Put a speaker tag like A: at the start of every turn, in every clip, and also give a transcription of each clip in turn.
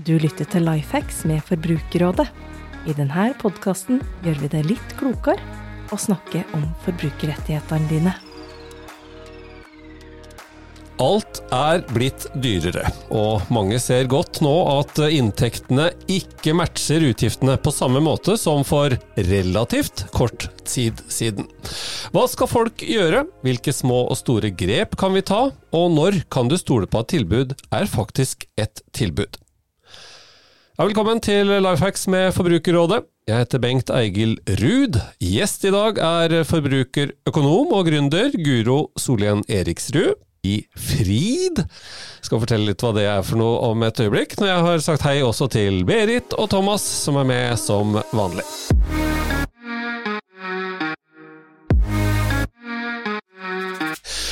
A: Du lytter til Lifehacks med Forbrukerrådet. I denne podkasten gjør vi det litt klokere å snakke om forbrukerrettighetene dine.
B: Alt er blitt dyrere, og mange ser godt nå at inntektene ikke matcher utgiftene på samme måte som for relativt kort tid siden. Hva skal folk gjøre, hvilke små og store grep kan vi ta, og når kan du stole på at tilbud er faktisk et tilbud? Ja, velkommen til Lifehacks med Forbrukerrådet. Jeg heter Bengt Eigil Ruud. Gjest i dag er forbrukerøkonom og gründer Guro Solien Eriksrud i Frid. Jeg Skal fortelle litt hva det er for noe om et øyeblikk, når jeg har sagt hei også til Berit og Thomas, som er med som vanlig.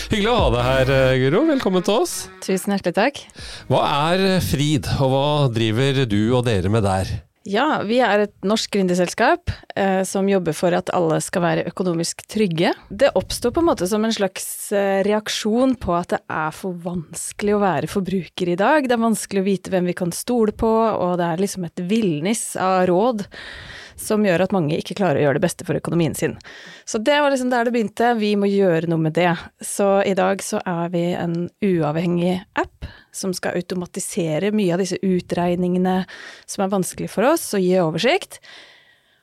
B: Hyggelig å ha deg her, Guro. Velkommen til oss.
C: Tusen hjertelig takk.
B: Hva er Frid, og hva driver du og dere med der?
C: Ja, vi er et norsk gründerselskap eh, som jobber for at alle skal være økonomisk trygge. Det oppstår på en måte som en slags eh, reaksjon på at det er for vanskelig å være forbruker i dag. Det er vanskelig å vite hvem vi kan stole på, og det er liksom et villnis av råd som gjør at mange ikke klarer å gjøre det beste for økonomien sin. Så det var liksom der det begynte, vi må gjøre noe med det. Så i dag så er vi en uavhengig app som skal automatisere mye av disse utregningene som er vanskelig for oss, og gi oversikt.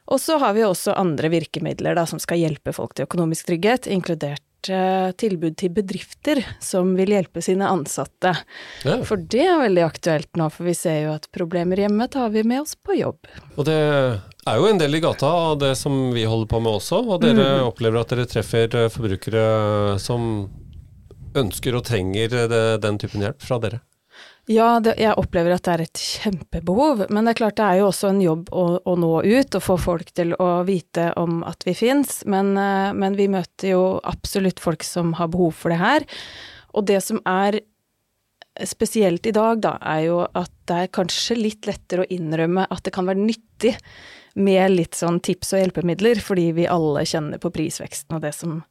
C: Og så har vi også andre virkemidler da, som skal hjelpe folk til økonomisk trygghet, inkludert eh, tilbud til bedrifter som vil hjelpe sine ansatte.
B: Ja.
C: For det er veldig aktuelt nå, for vi ser jo at problemer hjemme tar vi med oss på jobb.
B: Og det er jo en del i gata av det som vi holder på med også, og dere
C: Mm.
B: opplever at dere treffer eh, forbrukere som ønsker og trenger eh, det, den typen hjelp fra dere.
C: Ja, det, jeg opplever at det er et kjempebehov, men det er klart det er jo også en jobb å, å nå ut og få folk til å vite om at vi fins, men, eh, men vi møter jo absolutt folk som har behov for det her. Og det som er spesielt i dag, da, er jo at det er kanskje litt lettere å innrømme at det kan være nyttig med litt sånn tips og hjelpemidler, fordi vi alle kjenner på prisveksten og det som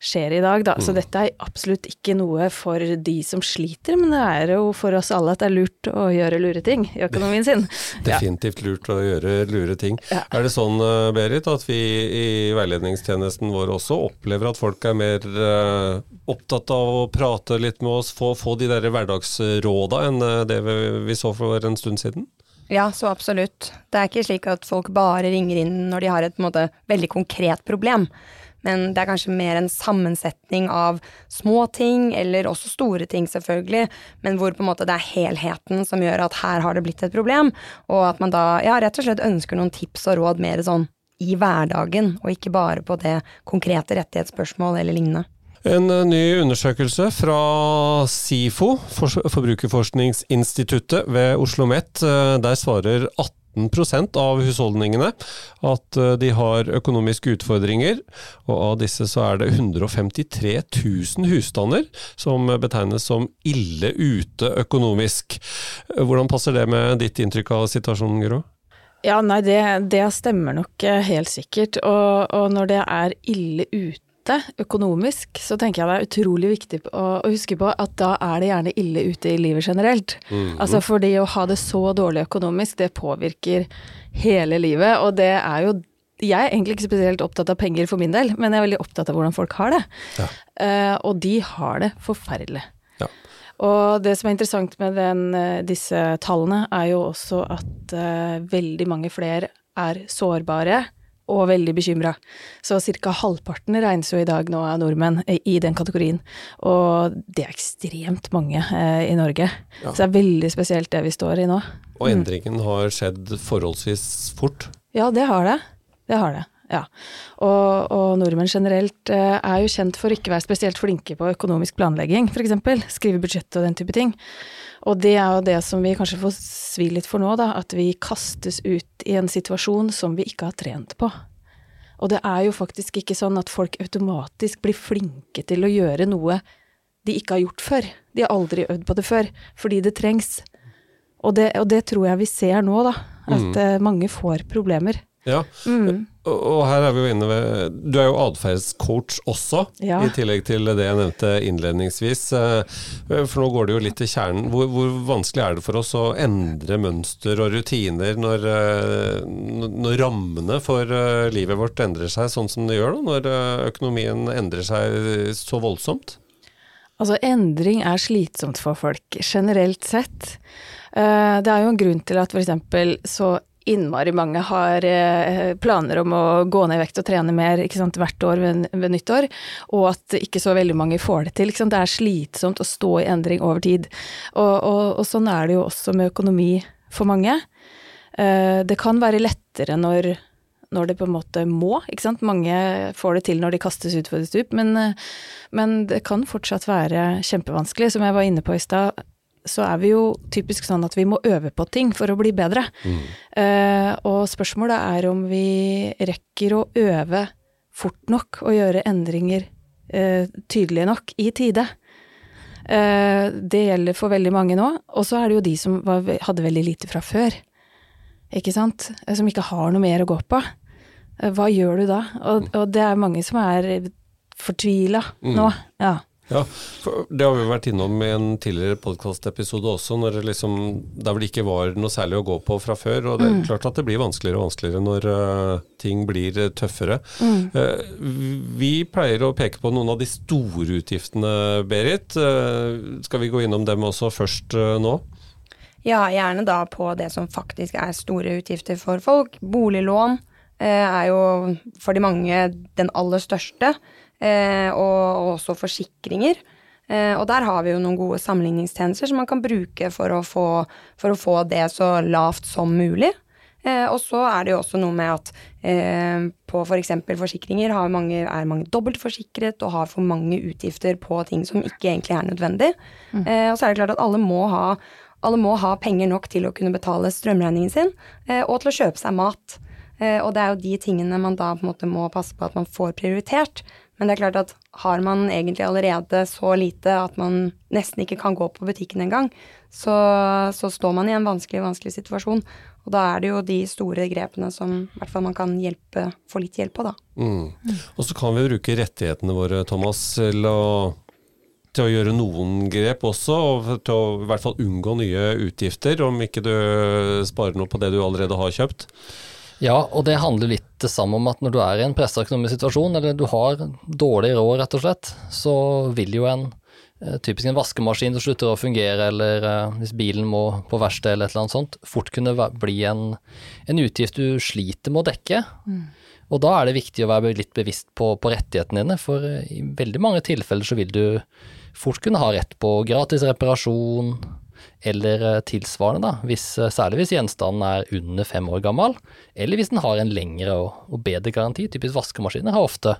C: skjer i dag, da. Så dette er absolutt ikke noe for de som sliter, men det er jo for oss alle at det er lurt å gjøre lure ting i økonomien sin.
B: Definitivt lurt å gjøre lure ting.
C: Ja.
B: Er det sånn, eh, Berit, at vi i veiledningstjenesten vår også opplever at folk er mer eh, opptatt av å prate litt med oss, få, få de der hverdagsråda enn eh, det vi, vi så for en stund siden?
D: Ja, så absolutt. Det er ikke slik at folk bare ringer inn når de har et måte, veldig konkret problem. Men det er kanskje mer en sammensetning av små ting, eller også store ting, selvfølgelig, men hvor på en måte det er helheten som gjør at her har det blitt et problem, og at man da ja, rett og slett ønsker noen tips og råd mer sånn i hverdagen, og ikke bare på det konkrete rettighetsspørsmål eller lignende.
B: En eh, ny undersøkelse fra SIFO, Forbrukerforskningsinstituttet ved Oslo OsloMet, eh, der svarer 18% av husholdningene at eh, de har økonomiske utfordringer, og av disse så er det 153 000 husstander som betegnes som ille ute økonomisk. Hvordan passer det med ditt inntrykk av situasjonen, Gro?
C: Ja, nei, det, det stemmer nok helt sikkert. Og, og når det er ille ute økonomisk, så tenker jeg det er utrolig viktig å, å huske på at da er det gjerne ille ute i livet generelt. Altså fordi å ha det så dårlig økonomisk, det påvirker hele livet, og det er jo jeg er egentlig ikke spesielt opptatt av penger for min del, men jeg er veldig opptatt av hvordan folk har det.
B: Ja.
C: Uh, og de har det forferdelig.
B: Ja.
C: Og det som er interessant med den, eh, disse tallene, er jo også at uh, veldig mange flere er sårbare og veldig bekymra. Så ca. halvparten regnes jo i dag nå av nordmenn i, i den kategorien. Og det er ekstremt mange eh, i Norge.
B: Ja.
C: Så det er veldig spesielt det vi står i nå.
B: Og endringen har skjedd forholdsvis fort.
C: Ja, det har det. Det har det. Ja. Og, og nordmenn generelt eh, er jo kjent for ikke å være spesielt flinke på økonomisk planlegging, f.eks. Skrive budsjett og den type ting. Og det er jo det som vi kanskje får svi litt for nå, da. At vi kastes ut i en situasjon som vi ikke har trent på. Og det er jo faktisk ikke sånn at folk automatisk blir flinke til å gjøre noe de ikke har gjort før. De har aldri øvd på det før, fordi det trengs. Og det, og det tror jeg vi ser nå, da. At mm. mange får problemer
B: Ja,
C: Mm.
B: og her er vi jo inne ved Du er jo atferdscoach også,
C: Ja.
B: i tillegg til det jeg nevnte innledningsvis. Eh, For nå går det jo litt til kjernen. Hvor, hvor vanskelig er det for oss å endre mønster og rutiner når, eh, når rammene for eh, livet vårt endrer seg sånn som det gjør, da, når økonomien endrer seg så voldsomt?
C: Altså, endring er slitsomt for folk, generelt sett. Det er jo en grunn til at f.eks. så innmari mange har eh, planer om å gå ned i vekt og trene mer sant, hvert år ved, ved nyttår, og at ikke så veldig mange får det til. Det er slitsomt å stå i endring over tid. Og, og, og sånn er det jo også med økonomi for mange. Eh, Det kan være lettere når, når det på en måte må, ikke sant. Mange får det til når de kastes utfor et stup, men, eh, men det kan fortsatt være kjempevanskelig. Som jeg var inne på i stad, så er vi jo typisk sånn at vi må øve på ting for å bli bedre. Eh, og spørsmålet er om vi rekker å øve fort nok og gjøre endringer uh, tydelige nok i tide. Eh, det gjelder for veldig mange nå. Og så er det jo de som var, hadde veldig lite fra før. Ikke sant? Som ikke har noe mer å gå på. Hva gjør du da? Og, og det er mange som er fortvila nå. Ja.
B: Ja, for det har vi vært innom i en tidligere podkastepisode også, når det liksom, der hvor det ikke var noe særlig å gå på fra før. Og det er klart at det blir vanskeligere og vanskeligere når uh, ting blir tøffere. tøffere. Uh, vi pleier å peke på noen av de store utgiftene, Berit. Uh, skal vi gå innom dem også først eh, nå?
D: Ja, gjerne da på det som faktisk er store utgifter for folk. Boliglån eh, er jo for de mange den aller største, eh, og også forsikringer. Eh, og der har vi jo noen gode sammenligningstjenester som man kan bruke for å få, for å få det så lavt som mulig. Eh, og så er det jo også noe med at eh, på f.eks. For forsikringer har mange, er mange dobbeltforsikret og har for mange utgifter på ting som ikke egentlig er nødvendig. Eh, og så er det klart at alle må ha alle må ha penger nok til å kunne betale strømregningen sin, eh, og til å kjøpe seg mat. Eh, og det er jo de tingene man da på en måte må passe på at man får prioritert. Men det er klart at har man egentlig allerede så lite at man nesten ikke kan gå på butikken engang, så, så står man i en vanskelig, vanskelig situasjon. Og da er det jo de store grepene som hvert fall man kan hjelpe, få litt hjelp på, da.
B: Mm. Og så kan vi bruke rettighetene våre, Thomas, til å, til å gjøre noen grep også, og til å i hvert fall unngå nye utgifter, om ikke du sparer noe på det du allerede har kjøpt.
E: Ja, og det handler litt det samme om at når du er i en pressa økonomisk situasjon, eller du har dårlig råd, rett og slett, så vil jo en eh, typisk en vaskemaskin som slutter å fungere, eller eh, hvis bilen må på verksted eller et eller annet sånt, fort kunne bli en, en utgift du sliter med å dekke. Og da er det viktig å være litt bevisst på, på rettighetene dine, for eh, i veldig mange tilfeller så vil du fort kunne ha rett på gratis reparasjon, eller eh, tilsvarende, da, hvis, eh, særlig hvis gjenstanden er under fem år gammel, eller hvis den har en lengre og, og bedre garanti. Typisk vaskemaskiner har ofte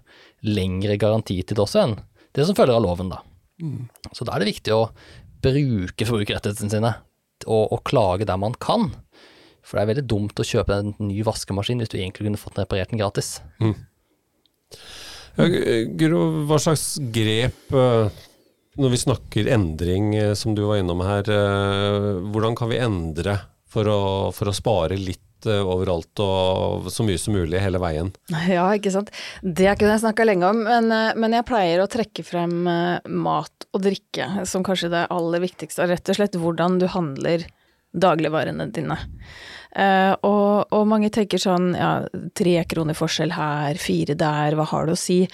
E: lengre garantitid også enn det som følger av loven. da. Så da er det viktig å bruke forbrukerrettighetene sine og, og klage der man kan. For det er veldig dumt å kjøpe en ny vaskemaskin hvis du egentlig kunne fått den reparert den gratis.
B: Ja, Guro, hva slags grep eh, når vi snakker endring, eh, som du var innom her, eh, hvordan kan vi endre for å, for å spare litt eh, overalt og så mye som mulig hele veien?
C: Ja, ikke sant. Det kunne jeg snakka lenge om, men, men jeg pleier å trekke frem mat og drikke som kanskje det aller viktigste, rett og slett hvordan du handler dagligvarene dine. Og, og mange tenker sånn, ja, tre kroner forskjell her, fire der, hva har det å si?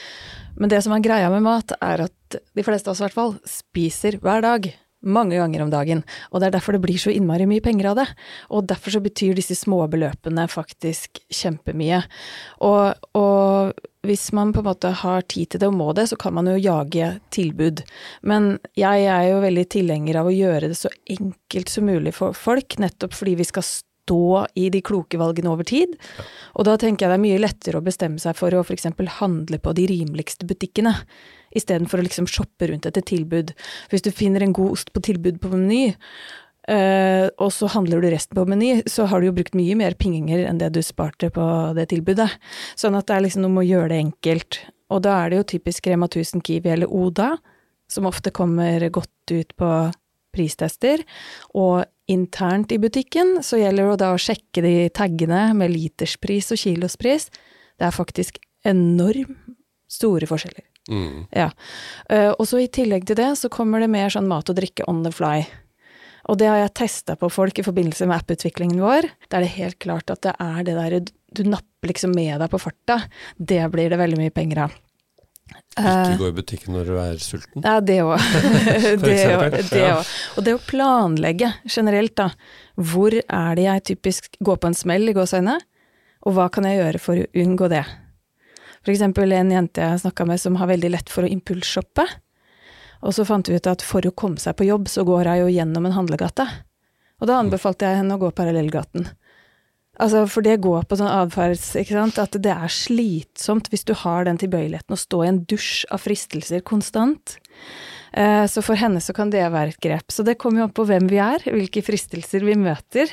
C: Men det som er greia med mat, er at de fleste av oss i hvert fall spiser hver dag. Mange ganger om dagen. Og det er derfor det blir så innmari mye penger av det. Og derfor så betyr disse små beløpene faktisk kjempemye. Og, og hvis man på en måte har tid til det og må det, så kan man jo jage tilbud. Men jeg er jo veldig tilhenger av å gjøre det så enkelt som mulig for folk, nettopp fordi vi skal stå i de kloke valgene over tid. Og da tenker jeg det er mye lettere å bestemme seg for å f.eks. handle på de rimeligste butikkene, istedenfor å liksom shoppe rundt etter tilbud. Hvis du finner en god ost på tilbud på Meny, Uh, og så handler du resten på Meny, så har du jo brukt mye mer penger enn det du sparte på det tilbudet. Sånn at det er liksom noe med å gjøre det enkelt. Og da er det jo typisk Rema 1000, Kiwi eller Oda, som ofte kommer godt ut på pristester, og internt i butikken så gjelder det da å sjekke de taggene med literspris og kilospris. Det er faktisk enormt store forskjeller.
B: Mm.
C: Ja. Eh, og så i tillegg til det så kommer det mer sånn mat og drikke on the fly. Og det har jeg testa på folk i forbindelse med apputviklingen vår. Da er det helt klart at det er det derre du napper liksom med deg på farta. Det blir det veldig mye penger av. Eh,
B: Ikke gå i butikken når du er sulten.
C: ja, det òg. Og det å planlegge generelt, da. Hvor er det jeg typisk går på en smell i gåseøynene, og hva kan jeg gjøre for å unngå det? Eksempel en jente jeg snakka med som har veldig lett for å impulsshoppe. Og så fant vi ut at for å komme seg på jobb, så går hun jo gjennom en handlegate. Og da anbefalte jeg henne å gå parallellgaten. Altså, for det går på sånn atferds, ikke sant, at det er slitsomt hvis du har den tilbøyeligheten å stå i en dusj av fristelser konstant. Eh, Så for henne så kan det være et grep. Så det kommer jo an på hvem vi er, hvilke fristelser vi møter,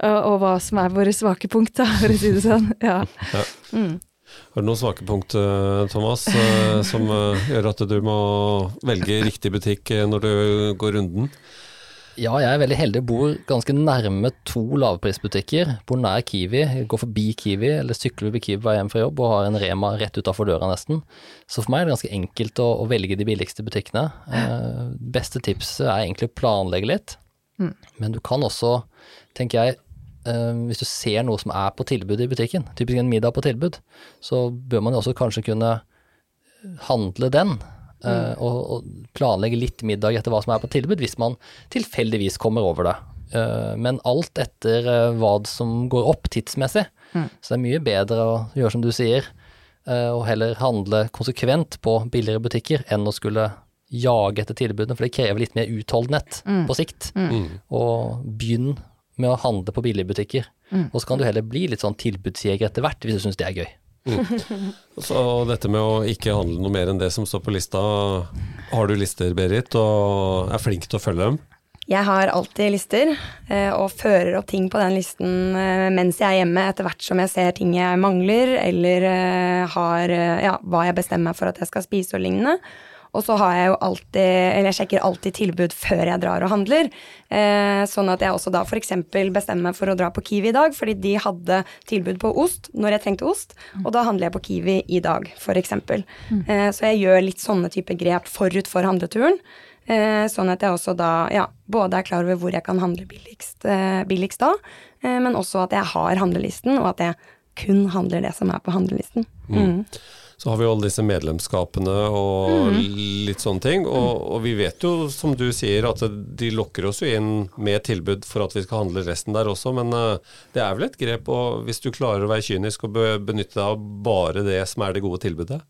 C: og, og hva som er våre svake punkt, da, for å si det sånn. Ja. Mm.
B: Har du noen svake punkt, eh, Thomas, eh, som eh, gjør at du må velge riktig butikk når du går runden?
E: Ja, jeg er veldig heldig. Bor ganske nærme to lavprisbutikker. Bor nær Kiwi, går forbi Kiwi eller sykler forbi Kiwi hver hjem fra jobb og har en Rema rett utafor døra nesten. Så for meg er det ganske enkelt å, å velge de billigste butikkene. Eh, beste tipset er egentlig å planlegge litt.
C: Mm.
E: Men du kan også, tenker jeg, hvis du ser noe som er på tilbud i butikken, typisk en middag på tilbud, så bør man jo også kanskje kunne handle den. Mm. og, og planlegge litt middag etter hva som er på tilbud, hvis man tilfeldigvis kommer over det. Eh, men alt etter eh, hva som går opp tidsmessig.
C: Mm.
E: Så det er mye bedre å gjøre som du sier, eh, og heller handle konsekvent på billigere butikker enn å skulle jage etter tilbudene, for det krever litt mer utholdenhet
C: Mm.
E: på sikt.
B: Mm.
E: Og begynn med å handle på billigbutikker.
C: Mm.
E: Og så kan du heller bli litt sånn tilbudsjeger etter hvert, hvis du syns det er gøy.
B: Så dette med å ikke handle noe mer enn det som står på lista, har du lister, Berit, og er flink til å følge dem?
D: Jeg har alltid lister, eh, og fører opp ting på den listen eh, mens jeg er hjemme, etter hvert som jeg ser ting jeg mangler, eller eh, har ja, hva jeg bestemmer meg for at jeg skal spise og lignende. Og så har jeg jo alltid, eller jeg sjekker alltid tilbud før jeg drar og handler. Eh, sånn at jeg også da f.eks. bestemmer meg for å dra på Kiwi i dag, fordi de hadde tilbud på ost når jeg trengte ost, og da handler jeg på Kiwi i dag, f.eks. Eh, så jeg gjør litt sånne type grep forut for handleturen. Eh, sånn at jeg også da ja, både er klar over hvor jeg kan handle billigst, eh, billigst da, eh, men også at jeg har handlelisten, og at jeg kun handler det som er på handlelisten. Mm.
B: Så har vi jo alle disse medlemskapene og litt sånne ting. Og, og vi vet jo, som du sier, at de lokker oss jo inn med tilbud for at vi skal handle resten der også, men eh, det er vel et grep og hvis du klarer å være kynisk og be- benytte deg av bare det som er det gode tilbudet?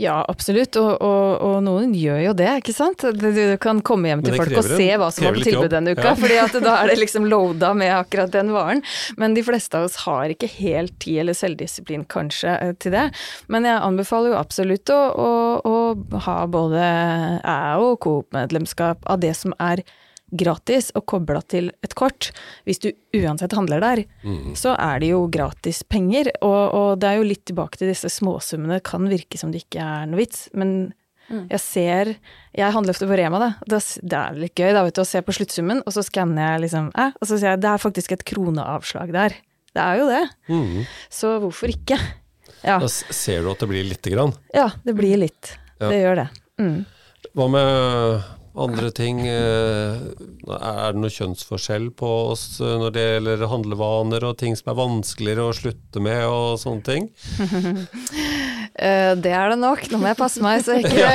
C: Ja, absolutt, og, og, og noen gjør jo det, ikke sant. Du, du kan komme hjem til folk og se hva som var på tilbud denne uka,
B: Ja.
C: fordi at da er det liksom loada med akkurat den varen. Men de fleste av oss har ikke helt tid eller selvdisiplin kanskje eh, til det. Men jeg anbefaler jo absolutt å, å, å ha både æ- og Coop-medlemskap av det som er gratis og kobla til et kort. Hvis du uansett handler der, så er det jo gratis penger. Og, og det er jo litt tilbake til disse småsummene. Det kan virke som det ikke er noe vits, men jeg ser Jeg handler ofte på Rema, da. Det er litt gøy da, vet du, å se på sluttsummen, og så skanner jeg liksom eh, Og så sier jeg det er faktisk et kroneavslag der. Det er jo det.
B: Mm.
C: Så hvorfor ikke? Ja,
B: Da ser du at det blir lite grann.
C: ja det blir litt.
B: Ja.
C: Det gjør det. Mm.
B: Hva med andre ting? Eh, Er det noe kjønnsforskjell på oss eh, når det gjelder handlevaner og ting som er vanskeligere å slutte med og sånne ting?
C: Eh, det er det nok. Nå må jeg passe meg så jeg ikke
B: Ja,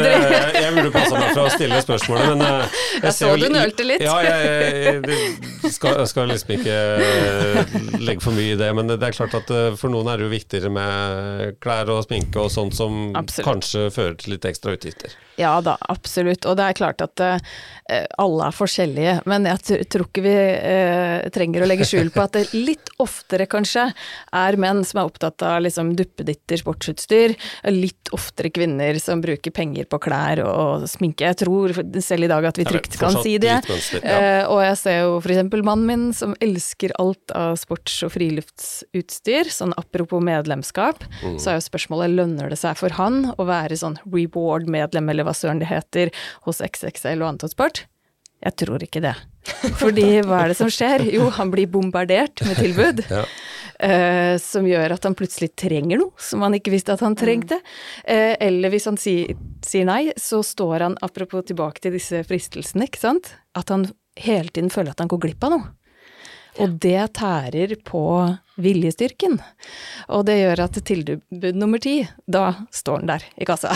B: ja, jeg, burde passa meg for å stille spørsmålet, men Jeg,
C: Jeg
B: ser
C: så du nølte litt.
B: Ja, jeg, jeg skal, skal liksom ikke eh, legge for mye i det, men det er klart at eh, for noen er det jo viktigere med klær og sminke og sånt som
C: Absolutt.
B: kanskje fører til litt ekstra utgifter.
C: Ja da, absolutt. Og det er klart at uh, alle er forskjellige, men jeg tror ikke vi uh, trenger å legge skjul på at det litt oftere kanskje er menn som er opptatt av liksom duppeditter, sportsutstyr. Litt oftere kvinner som bruker penger på klær og sminke. Jeg tror selv i dag at vi trygt kan si det.
B: ja.
C: Uh, og jeg ser jo eksempel mannen min som elsker alt av sports- og friluftsutstyr. Sånn apropos medlemskap,
B: Mm.
C: så er jo spørsmålet lønner det seg for han å være sånn reward-medlem, eller hva søren det heter, hos XXL og Anton Sport? Jeg tror ikke det. Fordi hva er det som skjer? Jo, han blir bombardert med tilbud.
B: Ja.
C: uh, som gjør at han plutselig trenger noe som han ikke visste at han trengte. Uh, eller hvis han sier, sier nei, så står han, apropos tilbake til disse fristelsene, ikke sant, at han hele tiden føler at han går glipp av noe. Og det tærer på viljestyrken. Og det gjør at tilbud nummer ti, da står den der i kassa.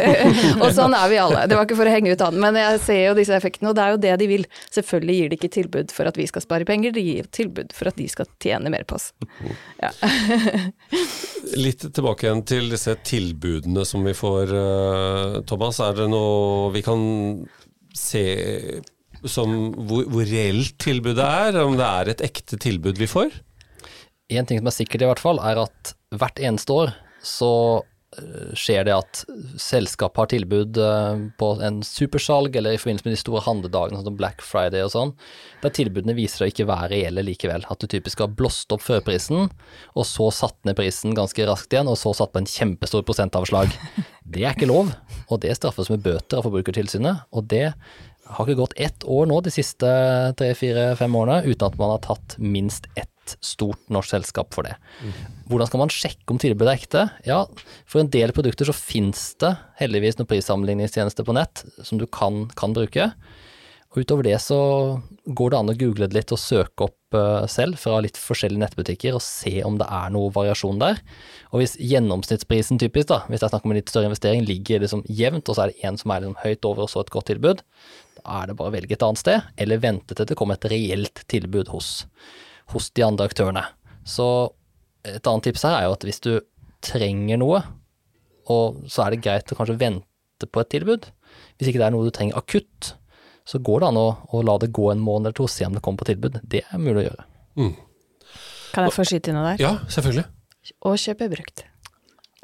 C: og sånn er vi alle. Det var ikke for å henge ut han, men jeg ser jo disse effektene, og det er jo det de vil. Selvfølgelig gir de ikke tilbud for at vi skal spare penger, de gir tilbud for at de skal tjene mer på oss. Ja.
B: Litt tilbake igjen til disse tilbudene som vi får, eh, Thomas. Er det noe vi kan se som hvor, hvor reelt tilbudet er? Om det er et ekte tilbud vi får?
E: En ting som er sikkert i hvert fall, er at hvert eneste år så eh, skjer det at selskapet har tilbud eh, på en supersalg eller i forbindelse med de store handledagene, sånn som Black Friday og sånn, der tilbudene viser seg ikke være reelle likevel. At du typisk har blåst opp førprisen, og så satt ned prisen ganske raskt igjen, og så satt på en kjempestor prosentavslag. Det er ikke lov, og det straffes med bøter av Forbrukertilsynet, og det har ikke gått ett år nå de siste tre, fire, fem årene uten at man har tatt minst ett stort norsk selskap for det. Hvordan skal man sjekke om tilbudet er ekte? Ja, for en del produkter så finnes det heldigvis noen prissammenligningstjenester på nett som du kan, kan bruke. Og utover det så går det an å google det litt og søke opp uh, selv fra litt forskjellige nettbutikker og se om det er noe variasjon der. Og hvis gjennomsnittsprisen typisk, da, hvis det er snakk om en litt større investering, ligger liksom jevnt, og så er det en som er liksom høyt over og så et godt tilbud, er det bare å velge et annet sted, eller vente til det kommer et reelt tilbud hos, hos de andre aktørene. Så et annet tips her er jo at hvis du trenger noe, og så er det greit å kanskje vente på et tilbud. Hvis ikke det er noe du trenger akutt, så går det an å, å la det gå en måned eller to og se om det kommer på tilbud. Det er mulig å gjøre.
C: Kan jeg få skyte inn noe der?
B: Ja, selvfølgelig.
C: Og kjøpe brukt.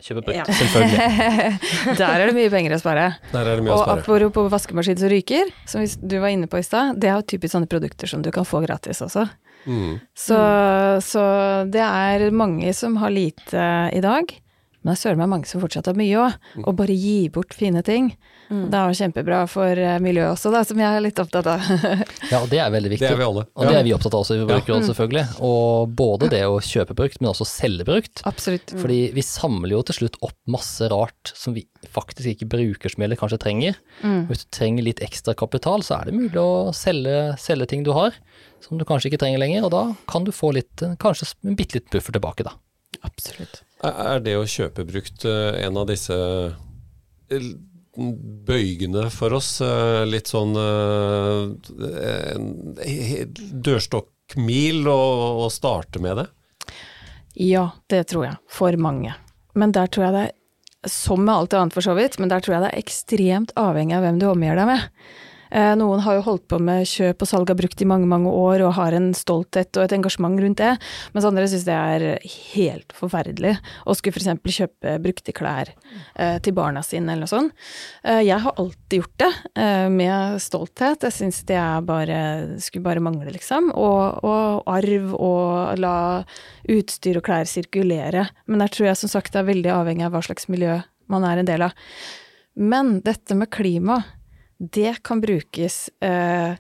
E: Kjøpe brukt,
C: Ja.
E: selvfølgelig.
C: Der er det mye penger å spare.
B: Der er det mye å
C: Og
B: spare.
C: apropos vaskemaskin som ryker, som du var inne på i stad, det er jo typisk sånne produkter som du kan få gratis også.
B: Mm.
C: Så, så det er mange som har lite i dag. Men det er søren meg mange som fortsatt har mye òg. Og bare gi bort fine ting. Det er jo kjempebra for eh, miljøet også, da, som jeg er litt opptatt av.
E: Ja, og det er veldig viktig.
B: Det er vi alle.
E: Og det er vi opptatt av også i Forbrukerrådet, selvfølgelig. Og både det å kjøpe brukt, men også selge brukt.
C: Absolutt.
E: Fordi vi samler jo til slutt opp masse rart som vi faktisk ikke bruker som eller kanskje trenger.
C: Mm.
E: Hvis du trenger litt ekstra kapital, så er det mulig å selge, selge ting du har, som du kanskje ikke trenger lenger, og da kan du få litt, kanskje en bitte liten buffer tilbake, da.
C: Absolutt.
B: Er det å kjøpe brukt eh, en av disse eh, bøygene for oss? eh, Litt sånn dørstokkmil å starte med det?
C: Ja, det tror jeg. For mange. Men der tror jeg det er, som med alt annet for så vidt, men der tror jeg det er ekstremt avhengig av hvem du omgir deg med. Eh, Noen har jo holdt på med kjøp og salg av brukt i mange, mange år og har en stolthet og et engasjement rundt det, mens andre syns det er helt forferdelig å skulle f.eks. kjøpe brukte klær eh, til barna sine eller noe sånt. Eh, Jeg har alltid gjort det, med stolthet. Jeg syns det er bare skulle bare mangle, liksom. Og, og arv og la utstyr og klær sirkulere. Men der tror jeg som sagt det er veldig avhengig av hva slags miljø man er en del av. Men dette med klima, det kan brukes eh,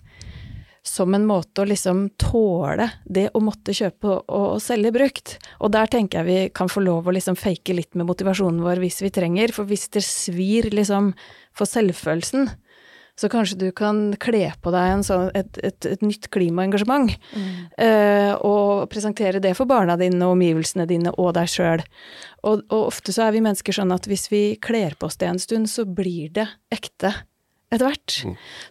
C: som en måte å liksom tåle det å måtte kjøpe og, og selge brukt. Og der tenker jeg vi kan få lov å liksom fake litt med motivasjonen vår hvis vi trenger. For hvis det svir liksom for selvfølelsen, så kanskje du kan kle på deg en sånn, et, et, et nytt klimaengasjement. eh, og presentere det for barna dine og omgivelsene dine og deg sjøl. Og, og ofte så er vi mennesker sånn at hvis vi kler på oss det en stund, så blir det ekte etter hvert.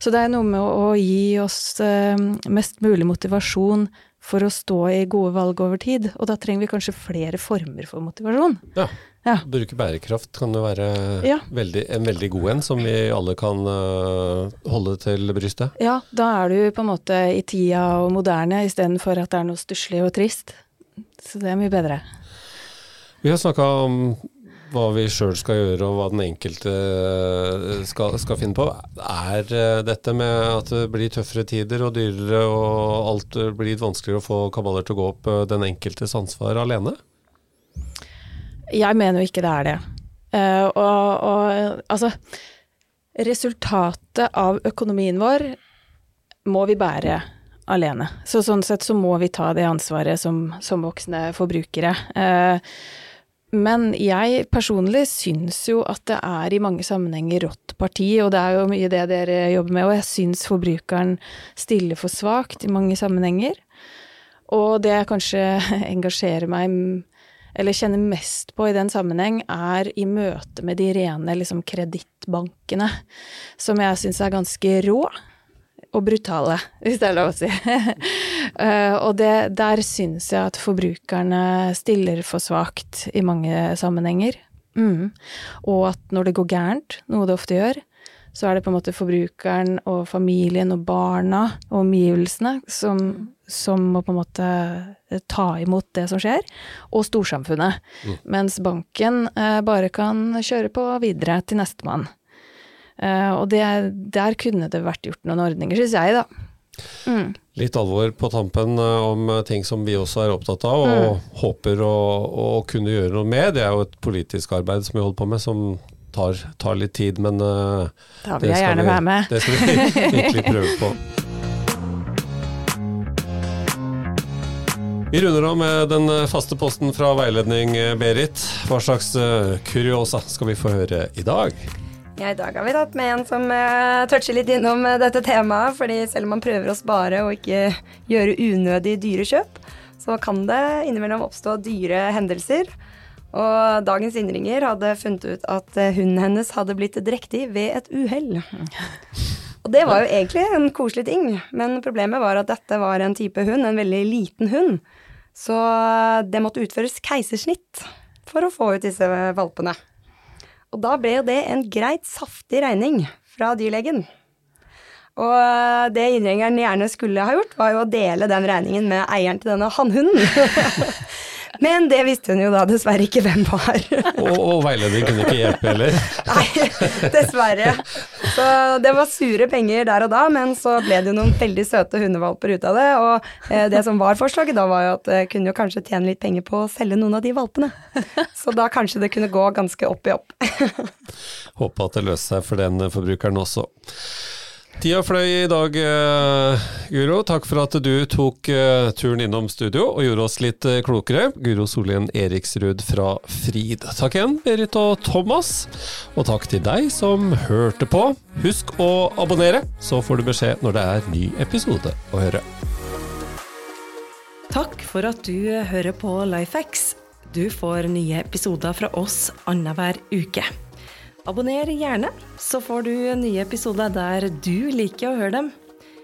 C: Så det er noe med å, å gi oss eh, mest mulig motivasjon for å stå i gode valg over tid. Og da trenger vi kanskje flere former for motivasjon.
B: Ja.
C: Ja.
B: Bruke bærekraft kan jo være
C: Ja.
B: veldig, en veldig god en, som vi alle kan uh, holde til brystet.
C: Ja, da er du på en måte i tida og moderne istedenfor at det er noe stusslig og trist. Så det er mye bedre.
B: Vi har snakka om hva vi sjøl skal gjøre og hva den enkelte eh, skal, skal finne på. Er eh, dette med at det blir tøffere tider og dyrere og alt eh, blir vanskeligere å få kabaler til å gå opp, den enkeltes ansvar alene?
C: Jeg mener jo ikke det er det. Og, og altså Resultatet av økonomien vår må vi bære alene. Så sånn sett så må vi ta det ansvaret som, som voksne forbrukere. Eh, men jeg personlig syns jo at det er i mange sammenhenger rått parti, og det er jo mye det dere jobber med, og jeg syns forbrukeren stiller for svakt i mange sammenhenger. Og det jeg kanskje engasjerer meg eller kjenner mest på i den sammenheng, er i møte med de rene liksom kredittbankene, som jeg syns er ganske rå og brutale, hvis det er lov å si. uh, og det, der syns jeg at forbrukerne stiller for svakt i mange sammenhenger. Mm. Og at når det går gærent, noe det ofte gjør, så er det på en måte forbrukeren og familien og barna og omgivelsene som, som må på en måte ta imot det som skjer, og storsamfunnet. Mm. Mens banken uh, bare kan kjøre på videre til nestemann. Uh, og det, der kunne det vært gjort noen ordninger, syns jeg, da.
B: Mm. Litt alvor på tampen uh, om ting som vi også er opptatt av og mm. håper å, å, kunne gjøre noe med. Det er jo et politisk arbeid som vi holder på med, som tar, tar litt tid, men uh,
C: Da vil jeg gjerne vi, være med.
B: Det skal vi virkelig prøve på. Vi runder av med den faste posten fra veiledning, Berit. Hva slags kuriosa skal vi få høre i dag?
D: Ja, I dag har vi tatt med en som uh, toucher litt innom uh, dette temaet. fordi selv om man prøver å spare og ikke gjøre unødig dyre kjøp, så kan det innimellom oppstå dyre hendelser. Og dagens innringer hadde funnet ut at uh, hunden hennes hadde blitt drektig ved et uhell. Og det var jo egentlig en koselig ting, men problemet var at dette var en type hund, en veldig liten hund. Så det måtte utføres keisersnitt for å få ut disse valpene. Og da ble jo det en greit saftig regning fra dyrlegen. Og det innringeren gjerne skulle ha gjort, var jo å dele den regningen med eieren til denne hannhunden. Men det visste hun jo da dessverre ikke hvem var.
B: og, og veiledning kunne ikke hjelpe heller?
D: Nei, dessverre. Så det var sure penger der og da, men så ble det jo noen veldig søte hundevalper ut av det. Og eh, det som var forslaget da, var jo at det kunne jo kanskje tjene litt penger på å selge noen av de valpene. Så da kanskje det kunne gå ganske opp i opp.
B: Håper at det løser seg for den forbrukeren også. Tida fløy i dag, uh, Guro. Takk for at du tok uh, turen innom studio og gjorde oss litt uh, klokere. Guro Sollien Eriksrud fra Frid. Takk igjen, Berit og Thomas. Og takk til deg som hørte på. Husk å abonnere, så får du beskjed når det er ny episode å høre.
A: Takk for at du hører på Lifehacks. Du får nye episoder fra oss annenhver uke. Abonner gjerne, så får du nye episoder der du liker å høre dem.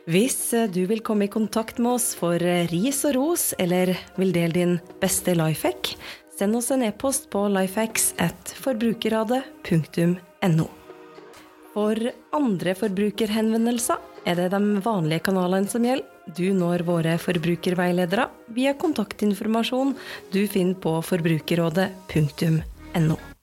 A: Hvis du vil komme i kontakt med oss for ris og ros, eller vil dele din beste lifehack, send oss en e-post på lifehacks.forbrukerradet.no. For andre forbrukerhenvendelser er det de vanlige kanalene som gjelder. Du når våre forbrukerveiledere via kontaktinformasjon du finner på forbrukerrådet.no.